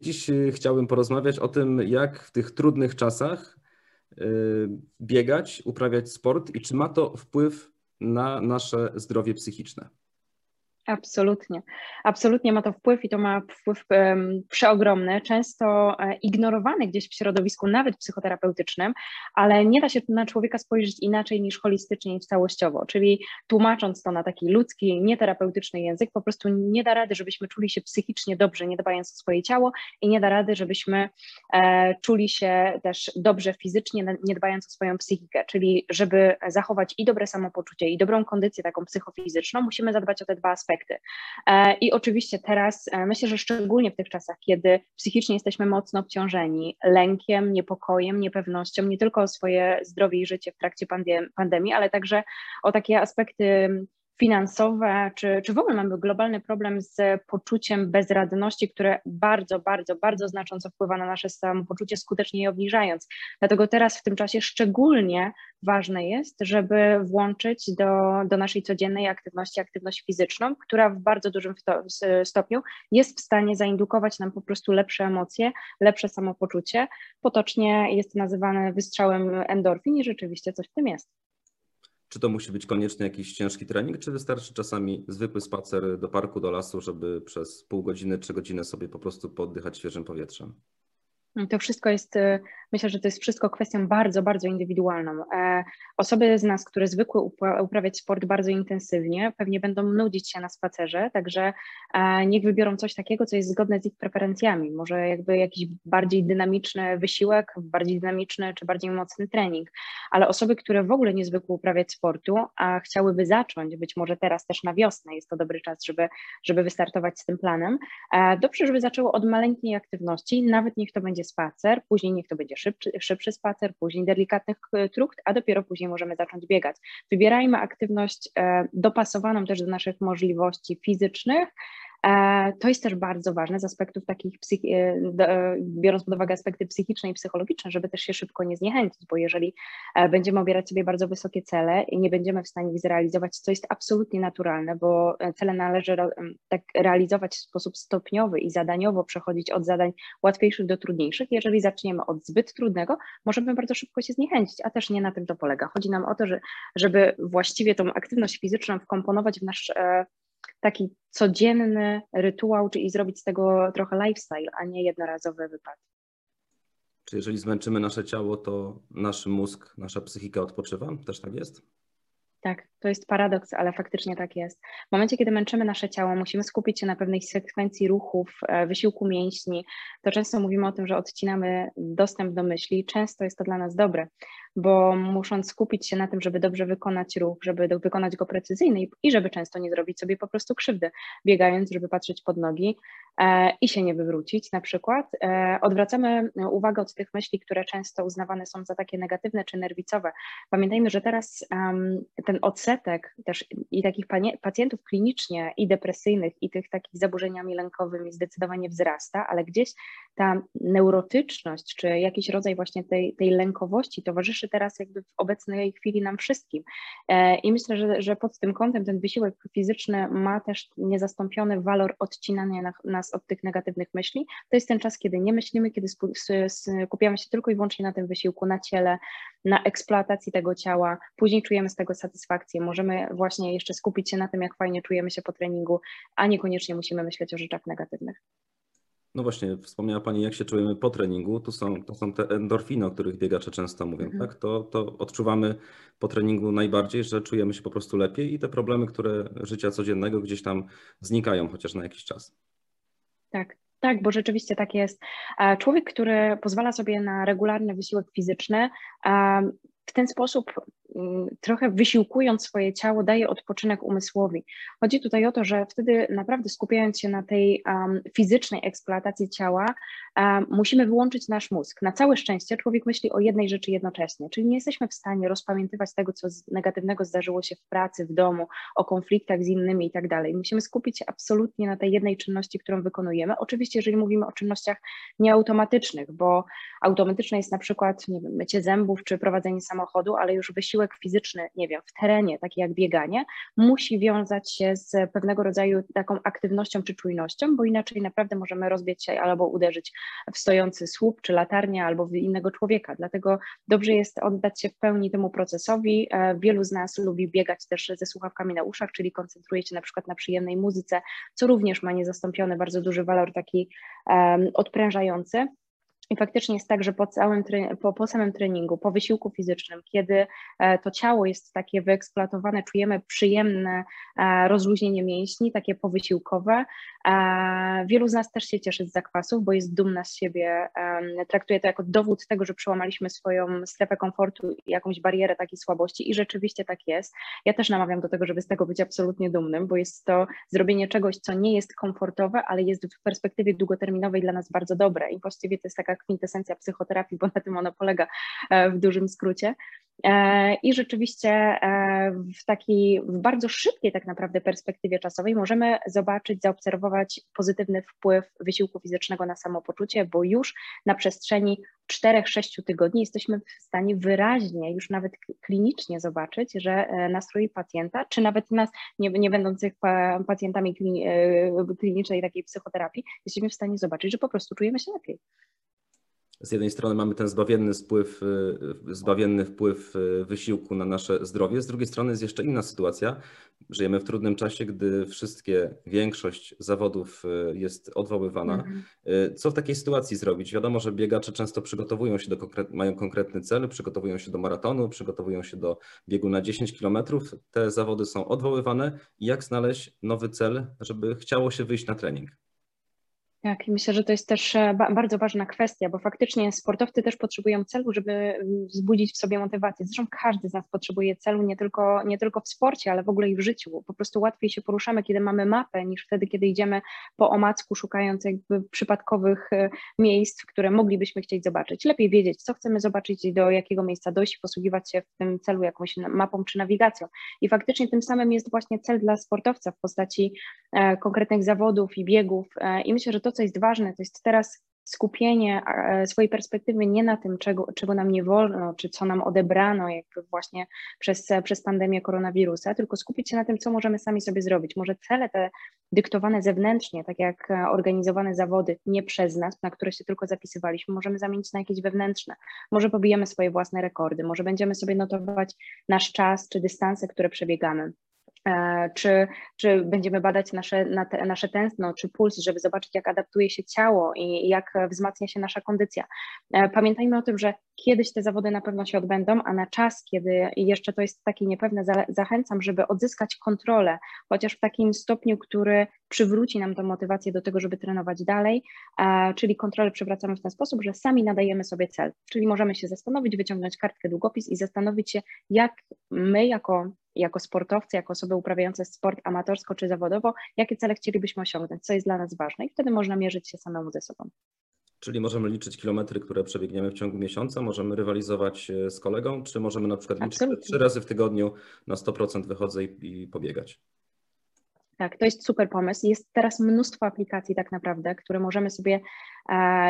Dziś y, chciałbym porozmawiać o tym, jak w tych trudnych czasach y, biegać, uprawiać sport i czy ma to wpływ na nasze zdrowie psychiczne. Absolutnie. Absolutnie ma to wpływ i to ma wpływ um, przeogromny, często e, ignorowany gdzieś w środowisku, nawet psychoterapeutycznym, ale nie da się na człowieka spojrzeć inaczej niż holistycznie i całościowo, czyli tłumacząc to na taki ludzki, nieterapeutyczny język, po prostu nie da rady, żebyśmy czuli się psychicznie dobrze, nie dbając o swoje ciało i nie da rady, żebyśmy e, czuli się też dobrze fizycznie, nie dbając o swoją psychikę, czyli żeby zachować i dobre samopoczucie, i dobrą kondycję taką psychofizyczną, musimy zadbać o te dwa aspekty E, I oczywiście teraz e, myślę, że szczególnie w tych czasach, kiedy psychicznie jesteśmy mocno obciążeni lękiem, niepokojem, niepewnością, nie tylko o swoje zdrowie i życie w trakcie pandemii, ale także o takie aspekty finansowe, czy, czy w ogóle mamy globalny problem z poczuciem bezradności, które bardzo, bardzo, bardzo znacząco wpływa na nasze samopoczucie, skutecznie je obniżając. Dlatego teraz w tym czasie szczególnie ważne jest, żeby włączyć do, do naszej codziennej aktywności aktywność fizyczną, która w bardzo dużym stopniu jest w stanie zaindukować nam po prostu lepsze emocje, lepsze samopoczucie. Potocznie jest nazywane wystrzałem endorfin i rzeczywiście coś w tym jest. Czy to musi być koniecznie jakiś ciężki trening, czy wystarczy czasami zwykły spacer do parku, do lasu, żeby przez pół godziny, trzy godziny sobie po prostu poddychać świeżym powietrzem? To wszystko jest, y, myślę, że to jest wszystko kwestią bardzo, bardzo indywidualną. E, osoby z nas, które zwykły uprawiać sport bardzo intensywnie, pewnie będą nudzić się na spacerze, także e, niech wybiorą coś takiego, co jest zgodne z ich preferencjami. Może jakby jakiś bardziej dynamiczny wysiłek, bardziej dynamiczny czy bardziej mocny trening. Ale osoby, które w ogóle nie zwykły uprawiać sportu, a chciałyby zacząć, być może teraz też na wiosnę jest to dobry czas, żeby, żeby wystartować z tym planem, e, dobrze, żeby zaczęło od maleńkiej aktywności, nawet niech to będzie spacer, później niech to będzie szybszy, szybszy spacer, później delikatny trukt, a dopiero później możemy zacząć biegać. Wybierajmy aktywność e, dopasowaną też do naszych możliwości fizycznych, E, to jest też bardzo ważne z aspektów takich, e, e, biorąc pod uwagę aspekty psychiczne i psychologiczne, żeby też się szybko nie zniechęcić, bo jeżeli będziemy obierać sobie bardzo wysokie cele i nie będziemy w stanie ich zrealizować, co jest absolutnie naturalne, bo cele należy tak realizować w sposób stopniowy i zadaniowo przechodzić od zadań łatwiejszych do trudniejszych. Jeżeli zaczniemy od zbyt trudnego, możemy bardzo szybko się zniechęcić, a też nie na tym to polega. Chodzi nam o to, że, żeby właściwie tą aktywność fizyczną wkomponować w nasz taki codzienny rytuał, czyli zrobić z tego trochę lifestyle, a nie jednorazowy wypad. Czy jeżeli zmęczymy nasze ciało, to nasz mózg, nasza psychika odpoczywa? Też tak jest? Tak, to jest paradoks, ale faktycznie tak jest. W momencie, kiedy męczymy nasze ciało, musimy skupić się na pewnej sekwencji ruchów, e, wysiłku mięśni, to często mówimy o tym, że odcinamy dostęp do myśli. Często jest to dla nas dobre, bo musząc skupić się na tym, żeby dobrze wykonać ruch, żeby wykonać go precyzyjnie i żeby często nie zrobić sobie po prostu krzywdy, biegając, żeby patrzeć pod nogi i się nie wywrócić na przykład, e, odwracamy uwagę od tych myśli, które często uznawane są za takie negatywne czy nerwicowe. Pamiętajmy, że teraz ten odsetek też i takich pacjentów klinicznie i depresyjnych i tych takich zaburzeniami lękowymi zdecydowanie wzrasta, ale gdzieś ta neurotyczność czy jakiś rodzaj właśnie tej, tej lękowości towarzyszy towarzyszy teraz jakby w obecnej chwili nam wszystkim. E, I myślę, że, że pod tym kątem ten wysiłek fizyczny ma też niezastąpiony walor odcinania nas od tych negatywnych myśli. To jest ten czas, kiedy nie myślimy, kiedy skupiamy się tylko i wyłącznie na tym wysiłku, na ciele, na eksploatacji tego ciała. Później czujemy z tego satysfakcję. Możemy właśnie jeszcze skupić się na tym, jak fajnie czujemy się po treningu, a niekoniecznie musimy myśleć o rzeczach negatywnych. No właśnie, wspomniała Pani, jak się czujemy po treningu. To są, to są te endorfiny, o których biegacze często mówią, mhm. tak? To, to odczuwamy po treningu najbardziej, że czujemy się po prostu lepiej i te problemy, które życia codziennego gdzieś tam znikają chociaż na jakiś czas. Tak, tak, bo rzeczywiście tak jest. Człowiek, który pozwala sobie na regularny wysiłek fizyczny, w ten sposób trochę wysiłkując swoje ciało, daje odpoczynek umysłowi. Chodzi tutaj o to, że wtedy naprawdę skupiając się na tej um, fizycznej eksploatacji ciała, um, musimy wyłączyć nasz mózg. Na całe szczęście człowiek myśli o jednej rzeczy jednocześnie, czyli nie jesteśmy w stanie rozpamiętywać tego, co negatywnego zdarzyło się w pracy, w domu, o konfliktach z innymi i tak dalej. Musimy skupić się absolutnie na tej jednej czynności, którą wykonujemy. Oczywiście, jeżeli mówimy o czynnościach nieautomatycznych, bo automatyczne jest na przykład nie wiem, mycie zębów czy prowadzenie samochodu, ale już wysiłek wysiłek fizyczny, nie wiem, w terenie, taki jak bieganie, musi wiązać się z pewnego rodzaju taką aktywnością czy czujnością, bo inaczej naprawdę możemy rozbić się albo uderzyć w stojący słup czy latarnię, albo w innego człowieka. Dlatego dobrze jest oddać się w pełni temu procesowi. E, wielu z nas lubi biegać też ze słuchawkami na uszach, czyli koncentruje się na przykład na przyjemnej muzyce, co również ma niezastąpiony bardzo duży walor taki um, odprężający. I faktycznie jest tak, że po, całym, po, po samym treningu, po wysiłku fizycznym, kiedy e, to ciało jest takie wyeksploatowane, czujemy przyjemne e, rozluźnienie mięśni, takie powysiłkowe. E, wielu z nas też się cieszy z zakwasów, bo jest dumna z siebie, traktuje to jako dowód tego, że przełamaliśmy swoją strefę komfortu i jakąś barierę takiej słabości i rzeczywiście tak jest. Ja też namawiam do tego, żeby z tego być absolutnie dumnym, bo jest to zrobienie czegoś, co nie jest komfortowe, ale jest w perspektywie długoterminowej dla nas bardzo dobre i właściwie to jest taka kwintesencja psychoterapii, bo na tym ona polega e, w dużym skrócie. E, I rzeczywiście e, w takiej, w bardzo szybkiej tak naprawdę perspektywie czasowej możemy zobaczyć, zaobserwować pozytywny wpływ wysiłku fizycznego na samopoczucie, bo już na przestrzeni 4-6 tygodni jesteśmy w stanie wyraźnie, już nawet klinicznie zobaczyć, że nastrój pacjenta, czy nawet nas, nie, nie będących pacjentami klinicznej takiej psychoterapii, jesteśmy w stanie zobaczyć, że po prostu czujemy się lepiej z jednej strony mamy ten zbawienny wpływ, y, zbawienny wpływ y, wysiłku na nasze zdrowie, z drugiej strony jest jeszcze inna sytuacja. Żyjemy w trudnym czasie, gdy wszystkie, większość zawodów y, jest odwoływana. Mhm. Co w takiej sytuacji zrobić? Wiadomo, że biegacze często przygotowują się do mają konkretny cel, przygotowują się do maratonu, przygotowują się do biegu na 10 kilometrów. Te zawody są odwoływane. Jak znaleźć nowy cel, żeby chciało się wyjść na trening? Tak, i myślę, że to jest też e, bardzo ważna kwestia, bo faktycznie sportowcy też potrzebują celu, żeby mm, wzbudzić w sobie motywację. Zresztą każdy z nas potrzebuje celu, nie tylko, nie tylko w sporcie, ale w ogóle i w życiu. Po prostu łatwiej się poruszamy, kiedy mamy mapę, niż wtedy, kiedy idziemy po omacku, szukając jakby przypadkowych e, miejsc, które moglibyśmy chcieć zobaczyć. Lepiej wiedzieć, co chcemy zobaczyć i do jakiego miejsca dojść, posługiwać się w tym celu jakąś mapą czy nawigacją. I faktycznie tym samym jest właśnie cel dla sportowca w postaci e, konkretnych zawodów i biegów. I myślę, że to, co jest ważne, to jest teraz skupienie e, swojej perspektywy nie na tym, czego, czego nam nie wolno, czy co nam odebrano jakby właśnie przez, przez pandemię koronawirusa, tylko skupić się na tym, co możemy sami sobie zrobić. Może cele te dyktowane zewnętrznie, tak jak e, organizowane zawody, nie przez nas, na które się tylko zapisywaliśmy, możemy zamienić na jakieś wewnętrzne. Może pobijemy swoje własne rekordy, może będziemy sobie notować nasz czas czy dystanse, które przebiegamy. E, czy, czy będziemy badać nasze, nasze tętno, czy puls, żeby zobaczyć, jak adaptuje się ciało i jak wzmacnia się nasza kondycja. E, pamiętajmy o tym, że kiedyś te zawody na pewno się odbędą, a na czas, kiedy jeszcze to jest takie niepewne, zachęcam, żeby odzyskać kontrolę, chociaż w takim stopniu, który przywróci nam tę motywację do tego, żeby trenować dalej, czyli kontrolę przywracamy w ten sposób, że sami nadajemy sobie cel, czyli możemy się zastanowić, wyciągnąć kartkę, długopis i zastanowić się, jak my jako jako sportowcy, jako osoby uprawiające sport amatorsko czy zawodowo, jakie cele chcielibyśmy osiągnąć, co jest dla nas ważne i wtedy można mierzyć się samemu ze sobą. Czyli możemy liczyć kilometry, które przebiegniemy w ciągu miesiąca, możemy rywalizować e, z kolegą, czy możemy na przykład liczyć trzy razy w tygodniu na 100% wychodzę i, i pobiegać? Tak, to jest super pomysł. Jest teraz mnóstwo aplikacji tak naprawdę, które możemy sobie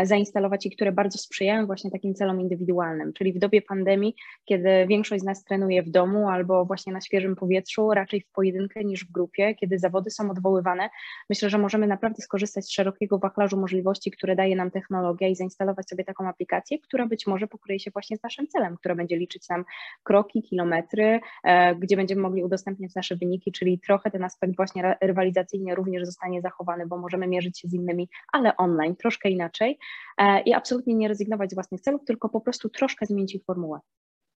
zainstalować i które bardzo sprzyjają właśnie takim celom indywidualnym. Czyli w dobie pandemii, kiedy większość z nas trenuje w domu albo właśnie na świeżym powietrzu, raczej w pojedynkę niż w grupie, kiedy zawody są odwoływane, myślę, że możemy naprawdę skorzystać z szerokiego wachlarzu możliwości, które daje nam technologia i zainstalować sobie taką aplikację, która być może pokryje się właśnie z naszym celem, która będzie liczyć nam kroki, kilometry, e, gdzie będziemy mogli udostępniać nasze wyniki, czyli trochę ten aspekt właśnie rywalizacyjnie również zostanie zachowany, bo możemy mierzyć się z innymi, ale online, troszkę inaczej e, i absolutnie nie rezygnować z własnych celów, tylko po prostu troszkę zmienić ich formułę.